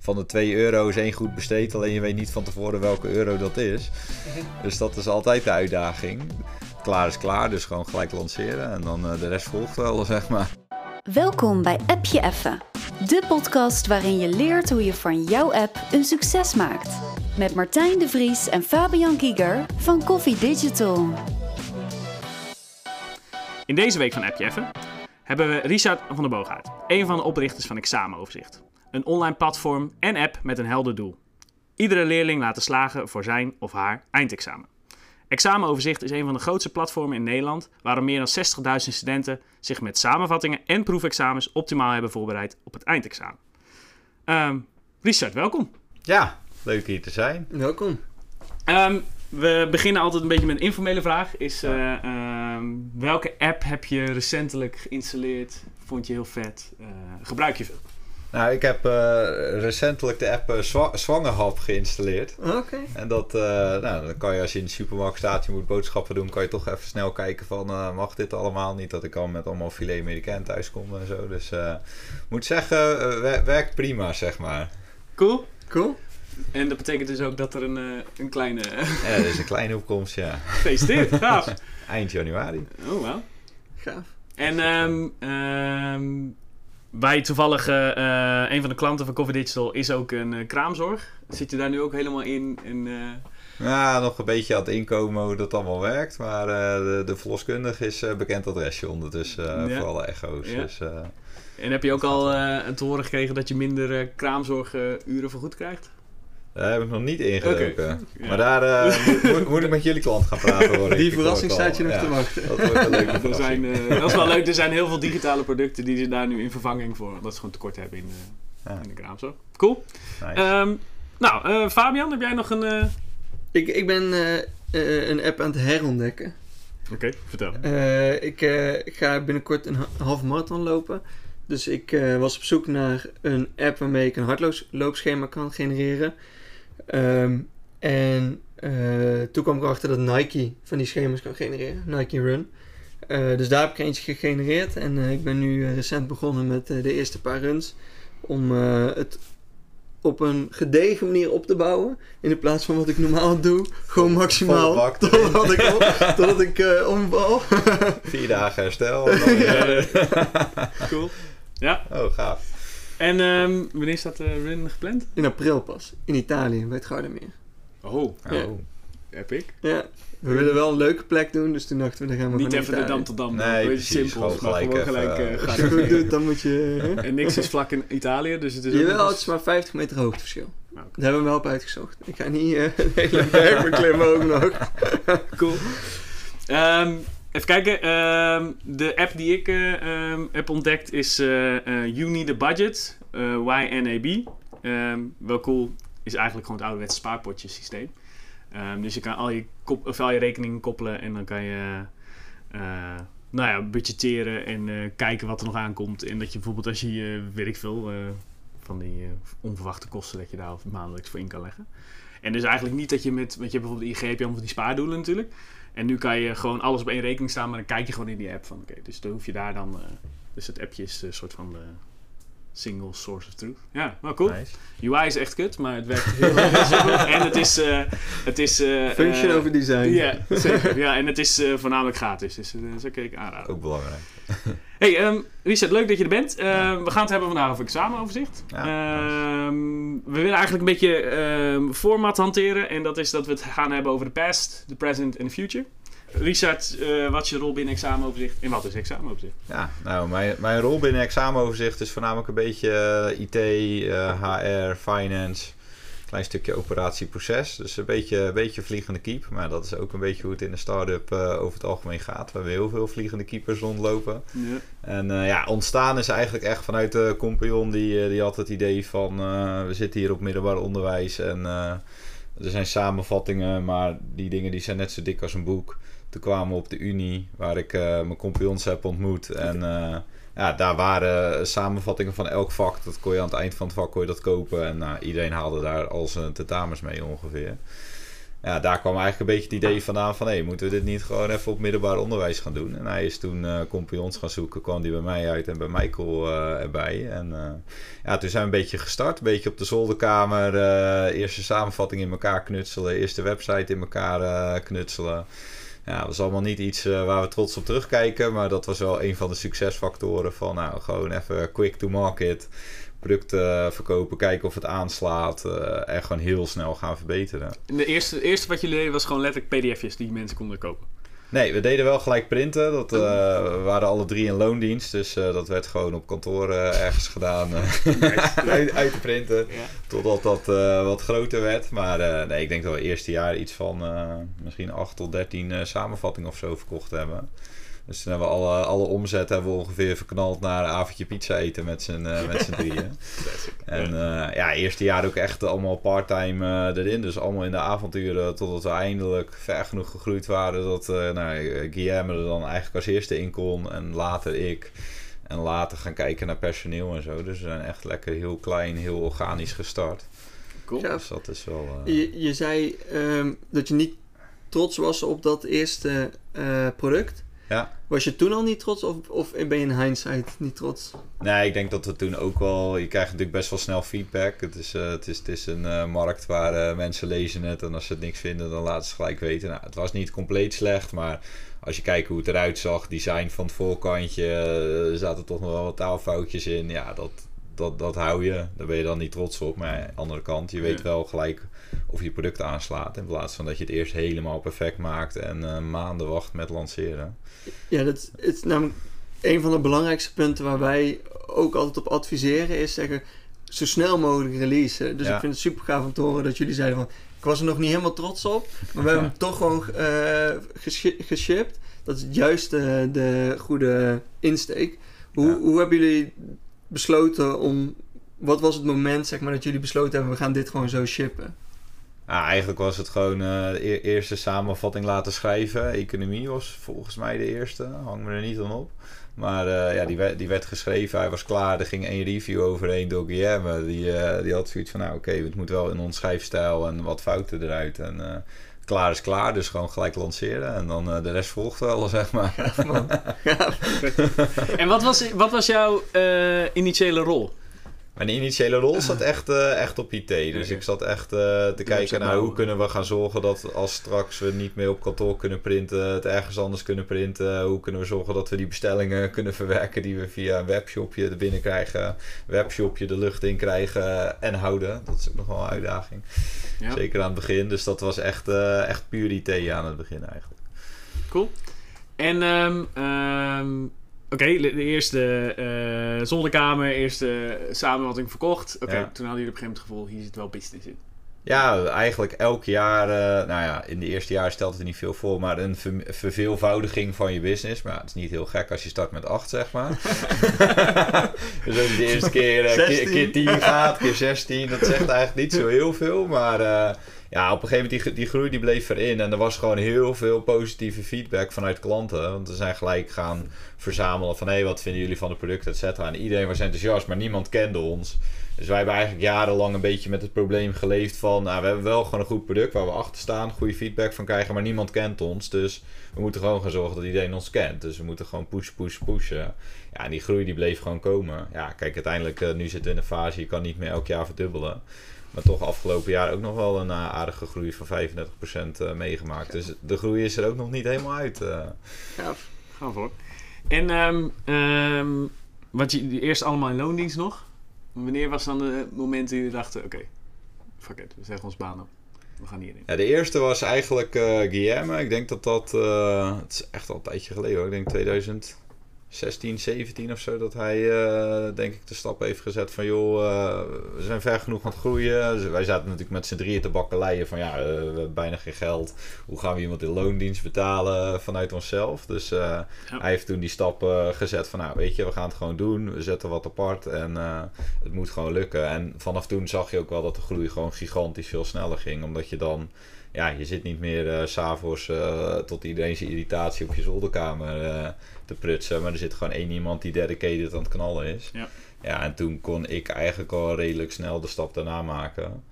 van de 2 euro is één goed besteed, alleen je weet niet van tevoren welke euro dat is. Dus dat is altijd de uitdaging. Klaar is klaar, dus gewoon gelijk lanceren en dan eh, de rest volgt wel, zeg maar. Welkom bij Appje Effe, de podcast waarin je leert hoe je van jouw app een succes maakt. Met Martijn de Vries en Fabian Kieger van Coffee Digital. In deze week van Appje Effe hebben we Richard van der Boogaard, een van de oprichters van Examenoverzicht. Een online platform en app met een helder doel. Iedere leerling laten slagen voor zijn of haar eindexamen. Examenoverzicht is een van de grootste platformen in Nederland, waarom meer dan 60.000 studenten zich met samenvattingen en proefexamens optimaal hebben voorbereid op het eindexamen. Ehm, Richard, welkom. Ja, leuk hier te zijn. Welkom. Ehm, we beginnen altijd een beetje met een informele vraag. Is, eh, ehm, welke app heb je recentelijk geïnstalleerd? Vond je heel vet? Eh, gebruik je veel? Nou, ik heb eh, recentelijk de app Zwa- Zwangerhap geïnstalleerd. Oké. En dat, eh, nou, dan kan je als je in de supermarkt staat, je moet boodschappen doen, kan je toch even snel kijken van, eh, mag dit allemaal? Niet dat ik al met allemaal filet americain thuis kom en zo. Dus eh, moet zeggen, eh, wer- werkt prima, zeg maar. Cool. Cool. En dat betekent dus ook dat er een, eh, een kleine Ja, dat is een kleine opkomst, ja. gefeliciteerd. Gaaf. Eind januari. Oh, wel. Gaaf. En ehm, ehm, wij toevallig, eh, eh, een van de klanten van Coffee Digital is ook een eh, kraamzorg. Zit je daar nu ook helemaal in? Eh, Ja, nog een beetje aan het inkomen hoe dat allemaal werkt. Maar de, de verloskundige is bekend adresje ondertussen Ja. voor alle echo's. Ja. Dus, en heb je ook al te horen gekregen dat je minder kraamzorguren vergoed krijgt? Daar heb ik nog niet ingedoken. Ja. Maar daar eh, moet, ik met jullie klant gaan praten hoor. ik. Die Ik verrassing staat je nog Ja, te wachten. Dat wordt een leuke Er zijn, eh, dat is wel leuk. Er zijn heel veel digitale producten die ze daar nu in vervanging voor. Omdat ze gewoon tekort hebben in, eh, Ja, in de kraamzorg. Cool. nice. Ehm, nou, eh, Fabian, heb jij nog een... eh, Ik, ik ben een app aan het herontdekken. Oké, vertel. Eh, ik eh, ga binnenkort een ha- halve marathon lopen. Dus ik eh, was op zoek naar een app waarmee ik een hardloopschema kan genereren. Ehm, en eh, toen kwam ik erachter dat Nike van die schema's kan genereren. Nike Run. Eh, dus daar heb ik eentje gegenereerd. En eh, ik ben nu recent begonnen met de eerste paar runs. Om het op een gedegen manier op te bouwen. In de plaats van wat ik normaal doe. Gewoon maximaal. Totdat ik, op, totdat ik omval. Vier dagen herstel. Cool. Ja, Oh, gaaf. En ehm, wanneer staat de run gepland? In april pas. In Italië, bij het Gardameer. Oh, Ja. Oh. epic. Ja. We willen wel een leuke plek doen. Dus toen dachten we, dan gaan we Niet even de naar Dam Italië. tot Dam. Nee, Beetje simpel. Gewoon maar gelijk gewoon even, gelijk eh, eh, Als gaan. je het goed doet, dan moet je... hè? En niks is vlak in Italië, dus het is ook Jawel, het is maar 50 meter hoogteverschil. Nou. Dat hebben we wel op uitgezocht. Ik ga niet eh de hele berg beklimmen ook nog. Cool. Ehm, even kijken. ehm, de app die ik eh, ehm, heb ontdekt is eh eh You Need a Budget. YNAB. Ehm, wel cool. Is eigenlijk gewoon het ouderwetse spaarpotje systeem. Dus je kan al je, kop, of al je rekeningen koppelen en dan kan je eh, nou ja, budgetteren en eh, kijken wat er nog aankomt. En dat je bijvoorbeeld als je, weet ik veel, van die onverwachte kosten dat je daar maandelijks voor in kan leggen. En dus eigenlijk niet dat je met, want je hebt bijvoorbeeld IG heb je allemaal van die spaardoelen natuurlijk. En nu kan je gewoon alles op één rekening staan, maar dan kijk je gewoon in die app van, oké, dus dan hoef je daar dan, eh, dus het appje is een soort van de single source of truth. Ja, wel cool. Nice. UI is echt kut, maar het werkt heel simpel. En het is, eh, het is... eh, Function eh, over design. Ja, zeker. Ja, en het is eh, voornamelijk gratis, dus eh, dat zou ik aanraden. Ook belangrijk. Hey, ehm Richard, leuk dat je er bent. Ehm, We gaan het hebben vandaag over examenoverzicht. Ja, Ehm, we willen eigenlijk een beetje ehm, format hanteren. En dat is dat we het gaan hebben over de past, de present en de future. Richard, eh, wat is je rol binnen examenoverzicht? En wat is examenoverzicht? Ja, nou, mijn, mijn rol binnen examenoverzicht is voornamelijk een beetje eh, IT, eh, HR, finance. Klein stukje operatieproces. Dus een beetje, een beetje vliegende keep. Maar dat is ook een beetje hoe het in de start-up eh, over het algemeen gaat. We hebben heel veel vliegende keepers rondlopen. Ja. En eh, ja, ontstaan is eigenlijk echt vanuit de compagnon. Die, eh, die had het idee van... we zitten hier op middelbaar onderwijs en... er zijn samenvattingen, maar die dingen die zijn net zo dik als een boek. Toen kwamen we op de Unie, waar ik mijn compagnons heb ontmoet. En ja, daar waren samenvattingen van elk vak. Dat kon je aan het eind van het vak kon je dat kopen. En nou, iedereen haalde daar al zijn tentamens mee ongeveer. ja, daar kwam eigenlijk een beetje het idee vandaan van... hé, moeten we dit niet gewoon even op middelbaar onderwijs gaan doen? En hij is toen uh, compagnons gaan zoeken, kwam die bij mij uit en bij Michael uh, erbij. En ja, toen zijn we een beetje gestart. Een beetje op de zolderkamer. eerste samenvatting in elkaar knutselen. Eerste website in elkaar knutselen. Ja, dat was allemaal niet iets waar we trots op terugkijken. Maar dat was wel een van de succesfactoren van... nou, gewoon even quick to market producten verkopen, kijken of het aanslaat uh, en gewoon heel snel gaan verbeteren. De eerste, eerste wat jullie deden was gewoon letterlijk pdf'jes die mensen konden kopen? Nee, we deden wel gelijk printen. Dat, uh, we waren alle drie in loondienst, dus uh, dat werd gewoon op kantoor ergens gedaan. uit, uit te printen, ja. totdat dat wat groter werd. Maar nee, ik denk dat we het eerste jaar iets van misschien 8 tot 13 samenvattingen of zo verkocht hebben. Dus toen hebben we alle, alle omzet hebben we ongeveer verknald naar een avondje pizza eten met z'n uh, met z'n drieën. en uh, ja, eerste jaar ook echt allemaal parttime uh, erin. Dus allemaal in de avonturen totdat we eindelijk ver genoeg gegroeid waren dat uh, nou, Guillermo er dan eigenlijk als eerste in kon en later ik. En later gaan kijken naar personeel en zo. Dus we zijn echt lekker heel klein, heel organisch gestart. Cool. Ja. Dus dat is wel... Je, je zei um, dat je niet trots was op dat eerste product. Ja. Was je toen al niet trots of, of ben je in hindsight niet trots? Nee, ik denk dat we toen ook wel... Je krijgt natuurlijk best wel snel feedback. Het is, uh, het is, het is een uh, markt waar uh, mensen lezen het en als ze het niks vinden, dan laten ze gelijk weten. Nou, het was niet compleet slecht, maar als je kijkt hoe het eruit zag, design van het voorkantje, er zaten toch nog wel wat taalfoutjes in. Ja, dat, dat, dat hou je. Daar ben je dan niet trots op. Maar aan de andere kant, je weet wel gelijk of je product aanslaat. In plaats van dat je het eerst helemaal perfect maakt en uh, maanden wacht met lanceren. Ja, dat is namelijk een van de belangrijkste punten waar wij ook altijd op adviseren. Is zeggen, zo snel mogelijk releasen. Dus ja. ik vind het super gaaf om te horen dat jullie zeiden van... Ik was er nog niet helemaal trots op. Maar we ja. hebben hem toch gewoon uh, geshipped. Dat is juist de, de goede insteek. Hoe, hoe hebben jullie besloten om... Wat was het moment zeg maar, dat jullie besloten hebben... we gaan dit gewoon zo shippen? Nou, eigenlijk was het gewoon uh, de eerste samenvatting laten schrijven. Economie was volgens mij de eerste. Hang me er niet aan op. Maar uh, ja, die werd, die werd geschreven. Hij was klaar. Er ging één review overheen door Guillermo. Die, uh, die had zoiets van, nou oké, het moet wel in ons schrijfstijl en wat fouten eruit. En klaar is klaar. Dus gewoon gelijk lanceren. En dan de rest volgt wel, zeg maar. Ja, en wat was, wat was jouw initiële rol? Mijn initiële rol zat echt, uh, echt op IT. Dus okay. ik zat echt uh, te kijken naar hoe kunnen we gaan zorgen dat als straks we niet meer op kantoor kunnen printen, het ergens anders kunnen printen. Hoe kunnen we zorgen dat we die bestellingen kunnen verwerken die we via een webshopje er binnen krijgen, webshopje de lucht in krijgen en houden. Dat is ook nog wel een uitdaging. Ja. Zeker aan het begin. Dus dat was echt, uh, echt puur IT aan het begin eigenlijk. Cool. En um, um Oké, okay, de eerste uh, zolderkamer, eerste samenvatting verkocht. Oké, okay, ja. toen hadden jullie op een gegeven moment het gevoel, hier zit wel business in. Ja, eigenlijk elk jaar, uh, nou ja, in de eerste jaar stelt het er niet veel voor, maar een ver verveelvoudiging van je business. Maar ja, het is niet heel gek als je start met 8, zeg maar. dus als je de eerste keer, uh, keer, keer 10 gaat, keer 16, dat zegt eigenlijk niet zo heel veel. Maar ja, op een gegeven moment die, die groei die bleef erin. En er was gewoon heel veel positieve feedback vanuit klanten. Want we zijn gelijk gaan verzamelen van... hé, hey, wat vinden jullie van het product, et cetera. En iedereen was enthousiast, maar niemand kende ons. Dus wij hebben eigenlijk jarenlang een beetje met het probleem geleefd van... Nou, we hebben wel gewoon een goed product waar we achter staan, goede feedback van krijgen, maar niemand kent ons. Dus we moeten gewoon gaan zorgen dat iedereen ons kent. Dus we moeten gewoon push, push, pushen. Ja, en die groei die bleef gewoon komen. Ja, kijk, uiteindelijk, uh, nu zitten we in een fase, je kan niet meer elk jaar verdubbelen. Maar toch afgelopen jaar ook nog wel een uh, aardige groei van 35% uh, meegemaakt. Dus de groei is er ook nog niet helemaal uit. Uh. Ja, gaan voor. En um, um, wat je eerst allemaal in loondienst nog? Wanneer was dan de moment dat jullie dachten: oké, okay, fuck it, we zeggen ons baan op. We gaan hierin. Ja, de eerste was eigenlijk uh, Guillermo. Ik denk dat dat. Uh, het is echt al een tijdje geleden hoor. Ik denk 2000. 16, 17 of zo, dat hij uh, denk ik de stap heeft gezet van joh, uh, we zijn ver genoeg aan het groeien. Dus wij zaten natuurlijk met z'n drieën te bakkeleien van ja, uh, we hebben bijna geen geld. Hoe gaan we iemand in loondienst betalen vanuit onszelf? Dus ja. hij heeft toen die stap gezet van nou weet je, we gaan het gewoon doen. We zetten wat apart en het moet gewoon lukken. En vanaf toen zag je ook wel dat de groei gewoon gigantisch veel sneller ging. Omdat je dan ja, je zit niet meer uh, s'avonds uh, tot iedereen zijn irritatie op je zolderkamer uh, te prutsen. Maar er zit gewoon één iemand die dedicated aan het knallen is. Ja. ja, en toen kon ik eigenlijk al redelijk snel de stap daarna maken.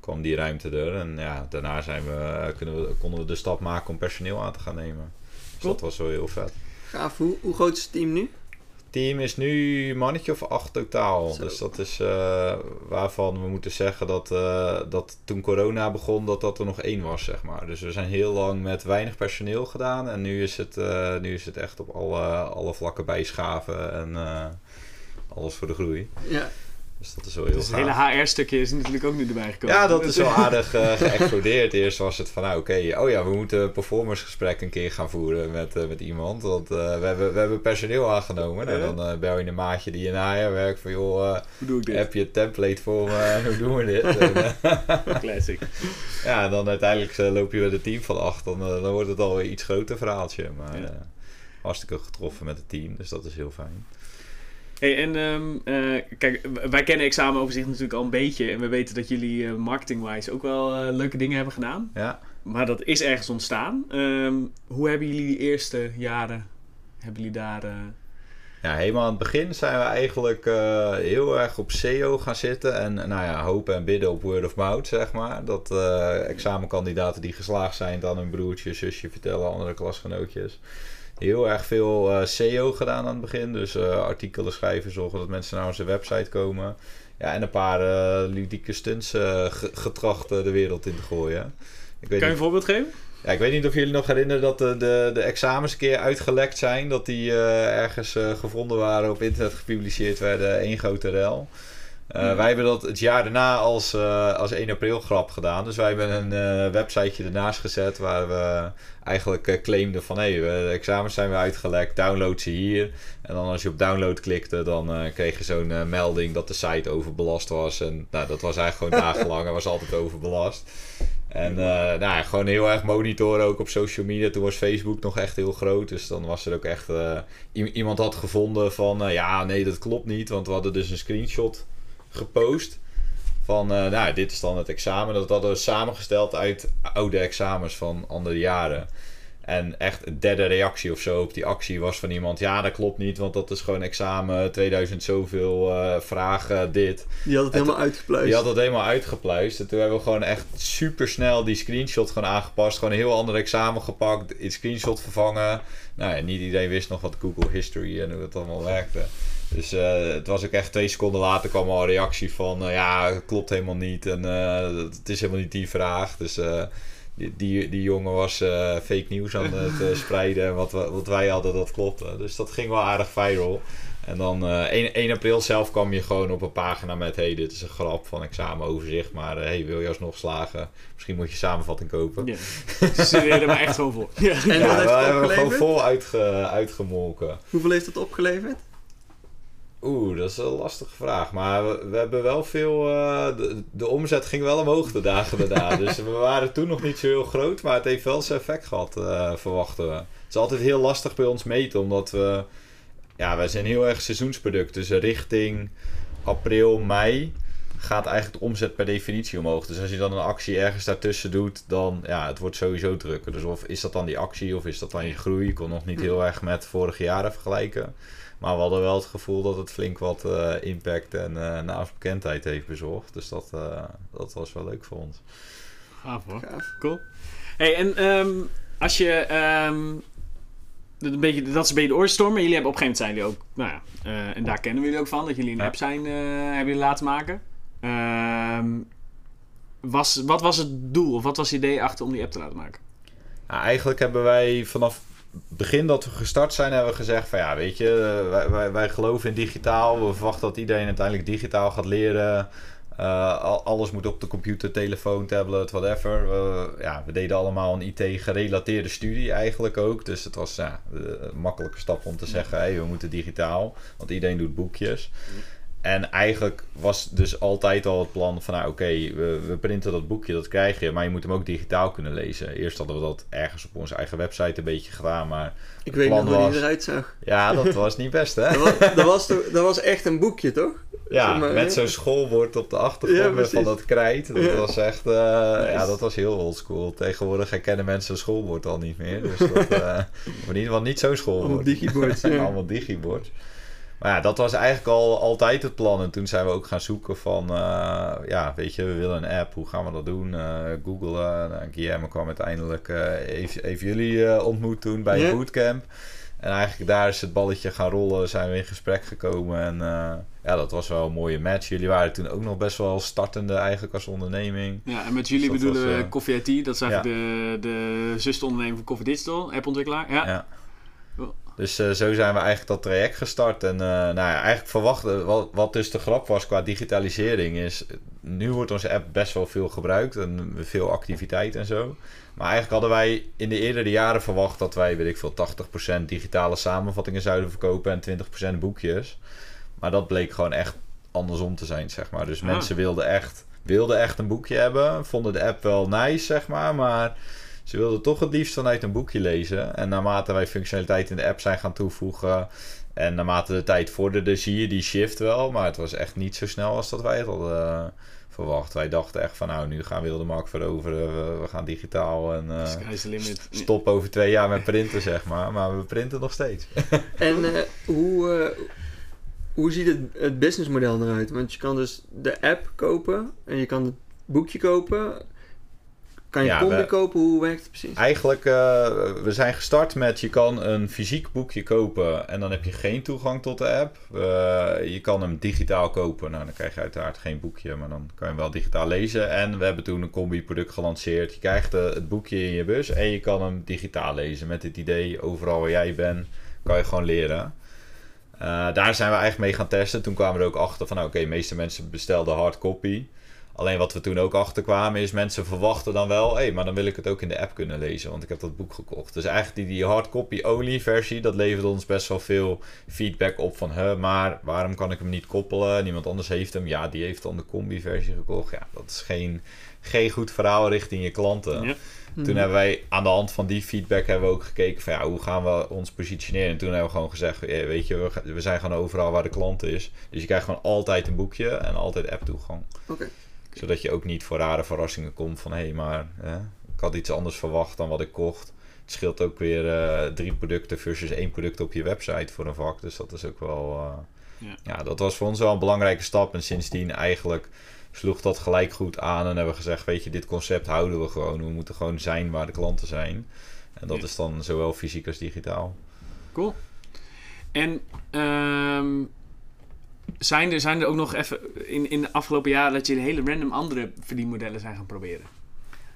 kwam die ruimte er. En ja, daarna zijn we, kunnen we, konden we de stap maken om personeel aan te gaan nemen. Dus Cool. dat was wel heel vet. Gaaf. Hoe, hoe groot is het team nu? Team is nu een mannetje of acht totaal. Zo. Dus dat is eh, waarvan we moeten zeggen dat, eh, dat toen corona begon, dat dat er nog één was, zeg maar. Dus we zijn heel lang met weinig personeel gedaan. En nu is het, eh, nu is het echt op alle, alle vlakken bijschaven en alles voor de groei. Ja. Dus dat is wel heel Dus het gaaf. hele HR-stukje is natuurlijk ook nu erbij gekomen. Ja, dat is wel aardig eh, geëxplodeerd. Eerst was het van, nou oké, oh ja, we moeten performancegesprek een keer gaan voeren met, eh, met iemand. Want eh, we, hebben, we hebben personeel aangenomen. En Ja. dan bel je een maatje die in HR werkt van, joh, Hoe doe ik dit? heb je een template voor me hoe doen we dit? En, Classic. ja, en dan uiteindelijk loop je met een team van acht. Dan, dan wordt het alweer iets groter verhaaltje. Maar Ja. hartstikke getroffen met het team, dus dat is heel fijn. Hey, en ehm, eh, kijk, wij kennen examenoverzicht natuurlijk al een beetje. En we weten dat jullie eh, marketing-wise ook wel eh, leuke dingen hebben gedaan. Ja. Maar dat is ergens ontstaan. Ehm, hoe hebben jullie die eerste jaren, hebben jullie daar... Ja, helemaal aan het begin zijn we eigenlijk heel erg op SEO gaan zitten. En nou ja, hopen en bidden op word of mouth, zeg maar. Dat examenkandidaten die geslaagd zijn dan hun broertje, zusje vertellen, andere klasgenootjes. Heel erg veel eh, SEO gedaan aan het begin. Dus eh, artikelen schrijven, zorgen dat mensen naar onze website komen. Ja, en een paar eh, ludieke stunts ge- getracht de wereld in te gooien. Ik weet kan je een voorbeeld geven? ja, ik weet niet of jullie nog herinneren dat de, de, de examens een keer uitgelekt zijn. Dat die ergens gevonden waren, op internet gepubliceerd werden. één grote rel. Eh. Wij hebben dat het jaar daarna als, eh, als 1 april grap gedaan. Dus wij hebben een eh, websiteje ernaast gezet waar we eigenlijk claimden van... hé, hey, de examens zijn weer uitgelekt, download ze hier. En dan als je op download klikte, dan kreeg je zo'n melding dat de site overbelast was. En nou, dat was eigenlijk gewoon dagenlang, hij was altijd overbelast. En nou, ja, gewoon heel erg monitoren ook op social media. Toen was Facebook nog echt heel groot. Dus dan was er ook echt... iemand had gevonden van... ja, nee, dat klopt niet. Want we hadden dus een screenshot gepost. Van, eh, nou, dit is dan het examen. Dat hadden we samengesteld uit oude examens van andere jaren. En echt een derde reactie of zo op die actie was van iemand... Ja, dat klopt niet, want dat is gewoon examen 2000 zoveel eh, vragen, dit. Die had het Het- helemaal uitgepluist. Die had dat helemaal uitgepluist. En toen hebben we gewoon echt super snel die screenshot gewoon aangepast. Gewoon een heel ander examen gepakt. In screenshot vervangen. Nou ja, niet iedereen wist nog wat Google History en hoe het allemaal werkte. Dus eh, het was ook echt twee seconden later kwam al een reactie van... eh, ja, klopt helemaal niet. En eh, het is helemaal niet die vraag. Dus eh, die, die, die jongen was eh, fake nieuws aan het spreiden. En wat, we- wat wij hadden, dat klopte. Dus dat ging wel aardig viral. En dan eh 1, 1 april zelf kwam je gewoon op een pagina met... hey, dit is een grap van examenoverzicht, maar hey, wil je alsnog slagen? Misschien moet je samenvatting kopen. Ja. Ze er maar echt gewoon voor. Ja. En ja, wat heeft we hebben hem gewoon vol uitge, uitgemolken. Hoeveel heeft het opgeleverd? Oeh, dat is een lastige vraag. Maar we, we hebben wel veel... eh, de, de omzet ging wel omhoog de dagen daarna. dus we waren toen nog niet zo heel groot. Maar het heeft wel zijn effect gehad, eh, verwachten we. Het is altijd heel lastig bij ons meten. Omdat we... Ja, wij zijn heel erg seizoensproduct. Dus richting april, mei gaat eigenlijk de omzet per definitie omhoog. Dus als je dan een actie ergens daartussen doet, dan ja, het wordt sowieso drukker. Dus of is dat dan die actie of is dat dan je groei? Ik kon nog niet heel erg met vorige jaren vergelijken. Maar we hadden wel het gevoel dat het flink wat eh, impact en eh naamsbekendheid heeft bezorgd. Dus dat, eh, dat was wel leuk voor ons. Gaaf hoor. Gaaf. Cool. Hey, en ehm, als je... ehm, dat, een beetje, dat is een beetje de oorstorm, maar jullie hebben op een gegeven moment zijn jullie ook... Nou ja, eh, en daar kennen we jullie ook van, dat jullie een Ja. app zijn, eh, hebben jullie laten maken. Ehm, was, wat was het doel, of wat was het idee achter om die app te laten maken? Nou, eigenlijk hebben wij vanaf begin dat we gestart zijn, hebben we gezegd van ja, weet je, wij, geloven in digitaal. We verwachten dat iedereen uiteindelijk digitaal gaat leren. Eh, al- alles moet op de computer, telefoon, tablet, whatever. Ja, we deden allemaal een IT-gerelateerde studie eigenlijk ook. Dus het was een makkelijke stap om te zeggen, hey, we moeten digitaal. Want iedereen doet boekjes. En eigenlijk was dus altijd al het plan van, nou oké, we, we printen dat boekje, dat krijg je, maar je moet hem ook digitaal kunnen lezen. Eerst hadden we dat ergens op onze eigen website een beetje gedaan, maar Ik weet nog hoe was- die eruit zag. ja, dat was niet best, hè? Dat was, dat, was toch, dat was echt een boekje, toch? Ja, Zeg maar, met zo'n schoolbord op de achtergrond van dat krijt. Dat Ja. was echt, eh, ja, dat was heel oldschool. Tegenwoordig herkennen mensen een schoolbord al niet meer. Dus dat, maar in ieder geval niet zo'n schoolbord. Allemaal ja. Allemaal digibord. Maar ja, dat was eigenlijk al altijd het plan. En toen zijn we ook gaan zoeken van, eh, ja, weet je, we willen een app. Hoe gaan we dat doen? Uh, Google, uh, Guillermo kwam uiteindelijk, even, even jullie ontmoet toen bij yeah. bootcamp. En eigenlijk daar is het balletje gaan rollen, zijn we in gesprek gekomen. En ja, dat was wel een mooie match. Jullie waren toen ook nog best wel startende eigenlijk als onderneming. Ja, en met jullie dus bedoelen we Coffee IT. Dat is eigenlijk de, de zusteronderneming van Coffee Digital, appontwikkelaar. Ja. ja. Dus uh, zo zijn we eigenlijk dat traject gestart. En uh, nou ja, eigenlijk verwachten, wat, wat dus de grap was qua digitalisering, is nu wordt onze app best wel veel gebruikt en veel activiteit en zo. Maar eigenlijk hadden wij in de eerdere jaren verwacht dat wij, weet ik veel, 80% digitale samenvattingen zouden verkopen en 20% boekjes. Maar dat bleek gewoon echt andersom te zijn, zeg maar. Dus ah. mensen wilden echt, wilden echt een boekje hebben, vonden de app wel nice, zeg maar, maar ze wilden toch het liefst vanuit een boekje lezen. En naarmate wij functionaliteit in de app zijn gaan toevoegen. En naarmate de tijd vorderde, zie je die shift wel. Maar het was echt niet zo snel als dat wij het hadden uh, verwacht. Wij dachten echt van nou, nu gaan we de markt veroveren. We, gaan digitaal en uh, stop over twee jaar met printen, zeg maar. Maar we printen nog steeds. en uh, hoe, hoe ziet het, het businessmodel eruit? Want je kan dus de app kopen en je kan het boekje kopen. Kan je ja, combi kopen? Hoe werkt het precies? Eigenlijk, uh, we zijn gestart met je kan een fysiek boekje kopen en dan heb je geen toegang tot de app. Uh, je kan hem digitaal kopen. Nou, dan krijg je uiteraard geen boekje, maar dan kan je hem wel digitaal lezen. En we hebben toen een combi-product gelanceerd. Je krijgt uh, het boekje in je bus en je kan hem digitaal lezen. Met het idee, overal waar jij bent, kan je gewoon leren. daar zijn we eigenlijk mee gaan testen. Toen kwamen we er ook achter van, nou, oké, de meeste mensen bestelden hard copy. Alleen wat we toen ook achterkwamen is mensen verwachten dan wel, hé, hey, maar dan wil ik het ook in de app kunnen lezen, want ik heb dat boek gekocht. Dus eigenlijk die, die hardcopy only versie, dat leverde ons best wel veel feedback op van, hè, maar waarom kan ik hem niet koppelen? Niemand anders heeft hem. Ja, die heeft dan de combi versie gekocht. Ja, dat is geen, geen goed verhaal richting je klanten. Ja. Toen mhm. hebben wij aan de hand van die feedback hebben we ook gekeken van ja, hoe gaan we ons positioneren. En toen hebben we gewoon gezegd, weet je, we, we zijn gewoon overal waar de klant is. Dus je krijgt gewoon altijd een boekje en altijd app toegang. Oké zodat je ook niet voor rare verrassingen komt van hé, hey, maar ik had iets anders verwacht dan wat ik kocht. Het scheelt ook weer uh, drie producten versus één product op je website voor een vak. Dus dat is ook wel. Uh, ja. ja. dat was voor ons wel een belangrijke stap. En sindsdien eigenlijk sloeg dat gelijk goed aan. En hebben we gezegd: Weet je, dit concept houden we gewoon. We moeten gewoon zijn waar de klanten zijn. En dat is dan zowel fysiek als digitaal. Cool. En um, zijn er, zijn er ook nog even in, in de afgelopen jaren dat je hele random andere verdienmodellen zijn gaan proberen?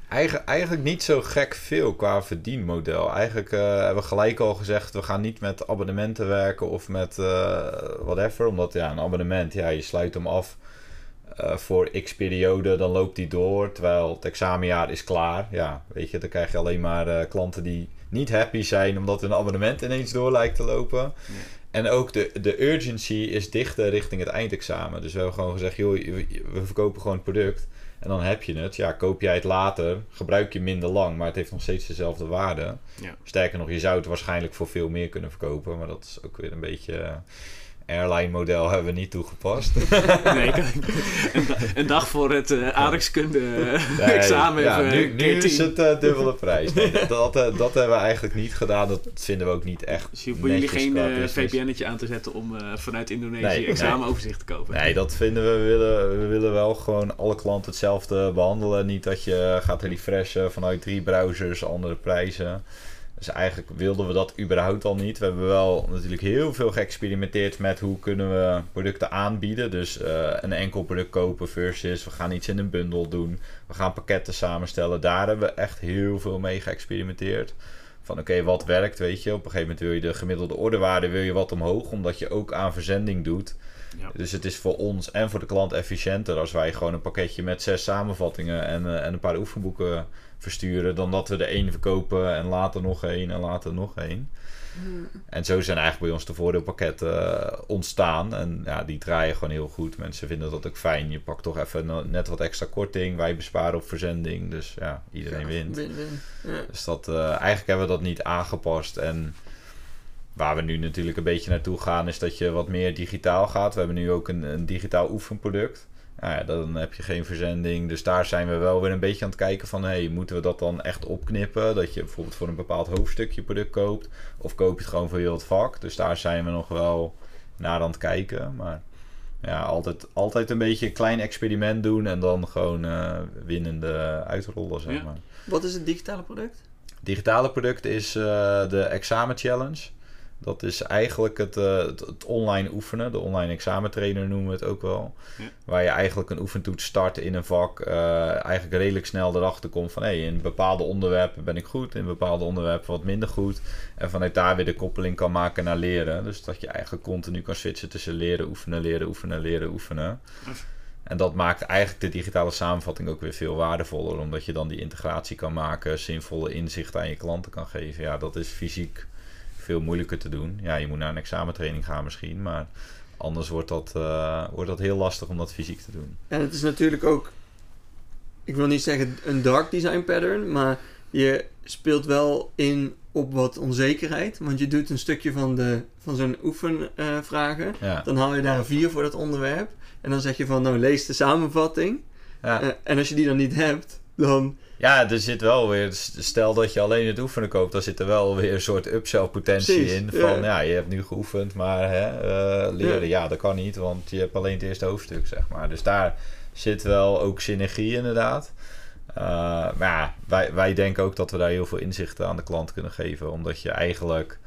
Eigen, eigenlijk niet zo gek veel qua verdienmodel. Eigenlijk uh, hebben we gelijk al gezegd, we gaan niet met abonnementen werken of met uh, whatever. Omdat ja, een abonnement, ja, je sluit hem af uh, voor x periode, dan loopt die door. Terwijl het examenjaar is klaar. Ja, weet je, dan krijg je alleen maar klanten die niet happy zijn omdat hun abonnement ineens door lijkt te lopen. En ook de, de urgency is dichter richting het eindexamen. Dus we hebben gewoon gezegd, joh, we verkopen gewoon het product. En dan heb je het. Ja, koop jij het later, gebruik je minder lang, maar het heeft nog steeds dezelfde waarde. Ja. Sterker nog, je zou het waarschijnlijk voor veel meer kunnen verkopen. Maar dat is ook weer een beetje airline model hebben we niet toegepast. nee, een, dag voor het uh, aardrijkskunde uh, examen. Ja, nu, nu is het uh, dubbele prijs. Nee, dat, dat hebben we eigenlijk niet gedaan. Dat vinden we ook niet echt. Dus je hoeft jullie geen VPN'tje aan te zetten om vanuit Indonesië nee, examenoverzicht te kopen. Nee, dat vinden we. We willen, we willen wel gewoon alle klanten hetzelfde behandelen. Niet dat je gaat refreshen vanuit drie browsers, andere prijzen. Dus eigenlijk wilden we dat überhaupt al niet. We hebben wel natuurlijk heel veel geëxperimenteerd met hoe kunnen we producten aanbieden. Dus uh, een enkel product kopen versus we gaan iets in een bundel doen. We gaan pakketten samenstellen. Daar hebben we echt heel veel mee geëxperimenteerd. Van oké, wat werkt, weet je. Op een gegeven moment wil je de gemiddelde ordewaarde wil je wat omhoog. Omdat je ook aan verzending doet. Ja. Dus het is voor ons en voor de klant efficiënter als wij gewoon een pakketje met zes samenvattingen en, uh, en een paar oefenboeken versturen. Dan dat we de één verkopen en later nog één en later nog één. Hmm. En zo zijn eigenlijk bij ons de voordeelpakketten uh, ontstaan. En ja, die draaien gewoon heel goed. Mensen vinden dat ook fijn. Je pakt toch even net wat extra korting. Wij besparen op verzending. Dus ja, iedereen wint. Win, win. Ja. Dus dat, uh, eigenlijk hebben we dat niet aangepast. En waar we nu natuurlijk een beetje naartoe gaan, is dat je wat meer digitaal gaat. We hebben nu ook een, een digitaal oefenproduct. Nou ja, dan heb je geen verzending. Dus daar zijn we wel weer een beetje aan het kijken van... hey, moeten we dat dan echt opknippen? Dat je bijvoorbeeld voor een bepaald hoofdstukje product koopt. Of koop je het gewoon voor heel het vak. Dus daar zijn we nog wel naar aan het kijken. Maar ja, altijd, altijd een beetje een klein experiment doen en dan gewoon eh, winnende uitrollen, zeg Ja. maar. Wat is het digitale product? digitale product is eh, de examen challenge. Dat is eigenlijk het, eh, het, het online oefenen. De online examentrainer noemen we het ook wel. Ja. Waar je eigenlijk een oefentoets start in een vak. eh, eigenlijk redelijk snel erachter komt van... Hey, in bepaalde onderwerpen ben ik goed. In bepaalde onderwerpen wat minder goed. En vanuit daar weer de koppeling kan maken naar leren. Dus dat je eigenlijk continu kan switchen tussen leren, oefenen, leren, oefenen, leren, oefenen. En dat maakt eigenlijk de digitale samenvatting ook weer veel waardevoller. Omdat je dan die integratie kan maken, zinvolle inzichten aan je klanten kan geven. Ja, dat is fysiek veel moeilijker te doen. Ja, je moet naar een examentraining gaan misschien. Maar anders wordt dat, eh, wordt dat heel lastig om dat fysiek te doen. En het is natuurlijk ook, ik wil niet zeggen een dark design pattern, maar je speelt wel in op wat onzekerheid. Want je doet een stukje van, de, van zo'n oefenvragen. Ja, dan haal je daar een 4 voor dat onderwerp. En dan zeg je van, nou lees de samenvatting. ja. Eh, en als je die dan niet hebt, dan... ja er zit wel weer... Stel dat je alleen het oefenen koopt... dan zit er wel weer een soort upsell potentie Precies, in. Van ja. je hebt nu geoefend, maar hè, eh, leren... Ja. dat kan niet, want je hebt alleen het eerste hoofdstuk, zeg maar. Dus daar zit wel ook synergie inderdaad. Eh, maar ja, wij, wij denken ook dat we daar heel veel inzichten aan de klant kunnen geven. Omdat je eigenlijk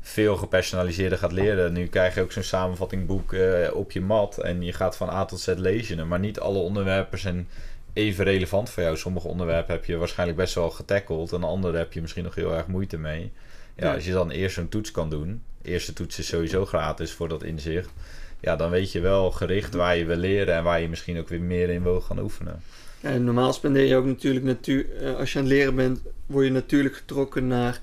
veel gepersonaliseerder gaat leren. Nu krijg je ook zo'n samenvattingboek eh, op je mat. En je gaat van A tot Z lezen. Maar niet alle onderwerpen zijn even relevant voor jou. Sommige onderwerpen heb je waarschijnlijk best wel getackeld. En andere heb je misschien nog heel erg moeite mee. Ja, Ja. als je dan eerst zo'n toets kan doen. De eerste toets is sowieso gratis voor dat inzicht. Ja, dan weet je wel gericht waar je wil leren. En waar je misschien ook weer meer in wil gaan oefenen. En normaal spendeer je ook natuurlijk, natuur, eh, als je aan het leren bent, word je natuurlijk getrokken naar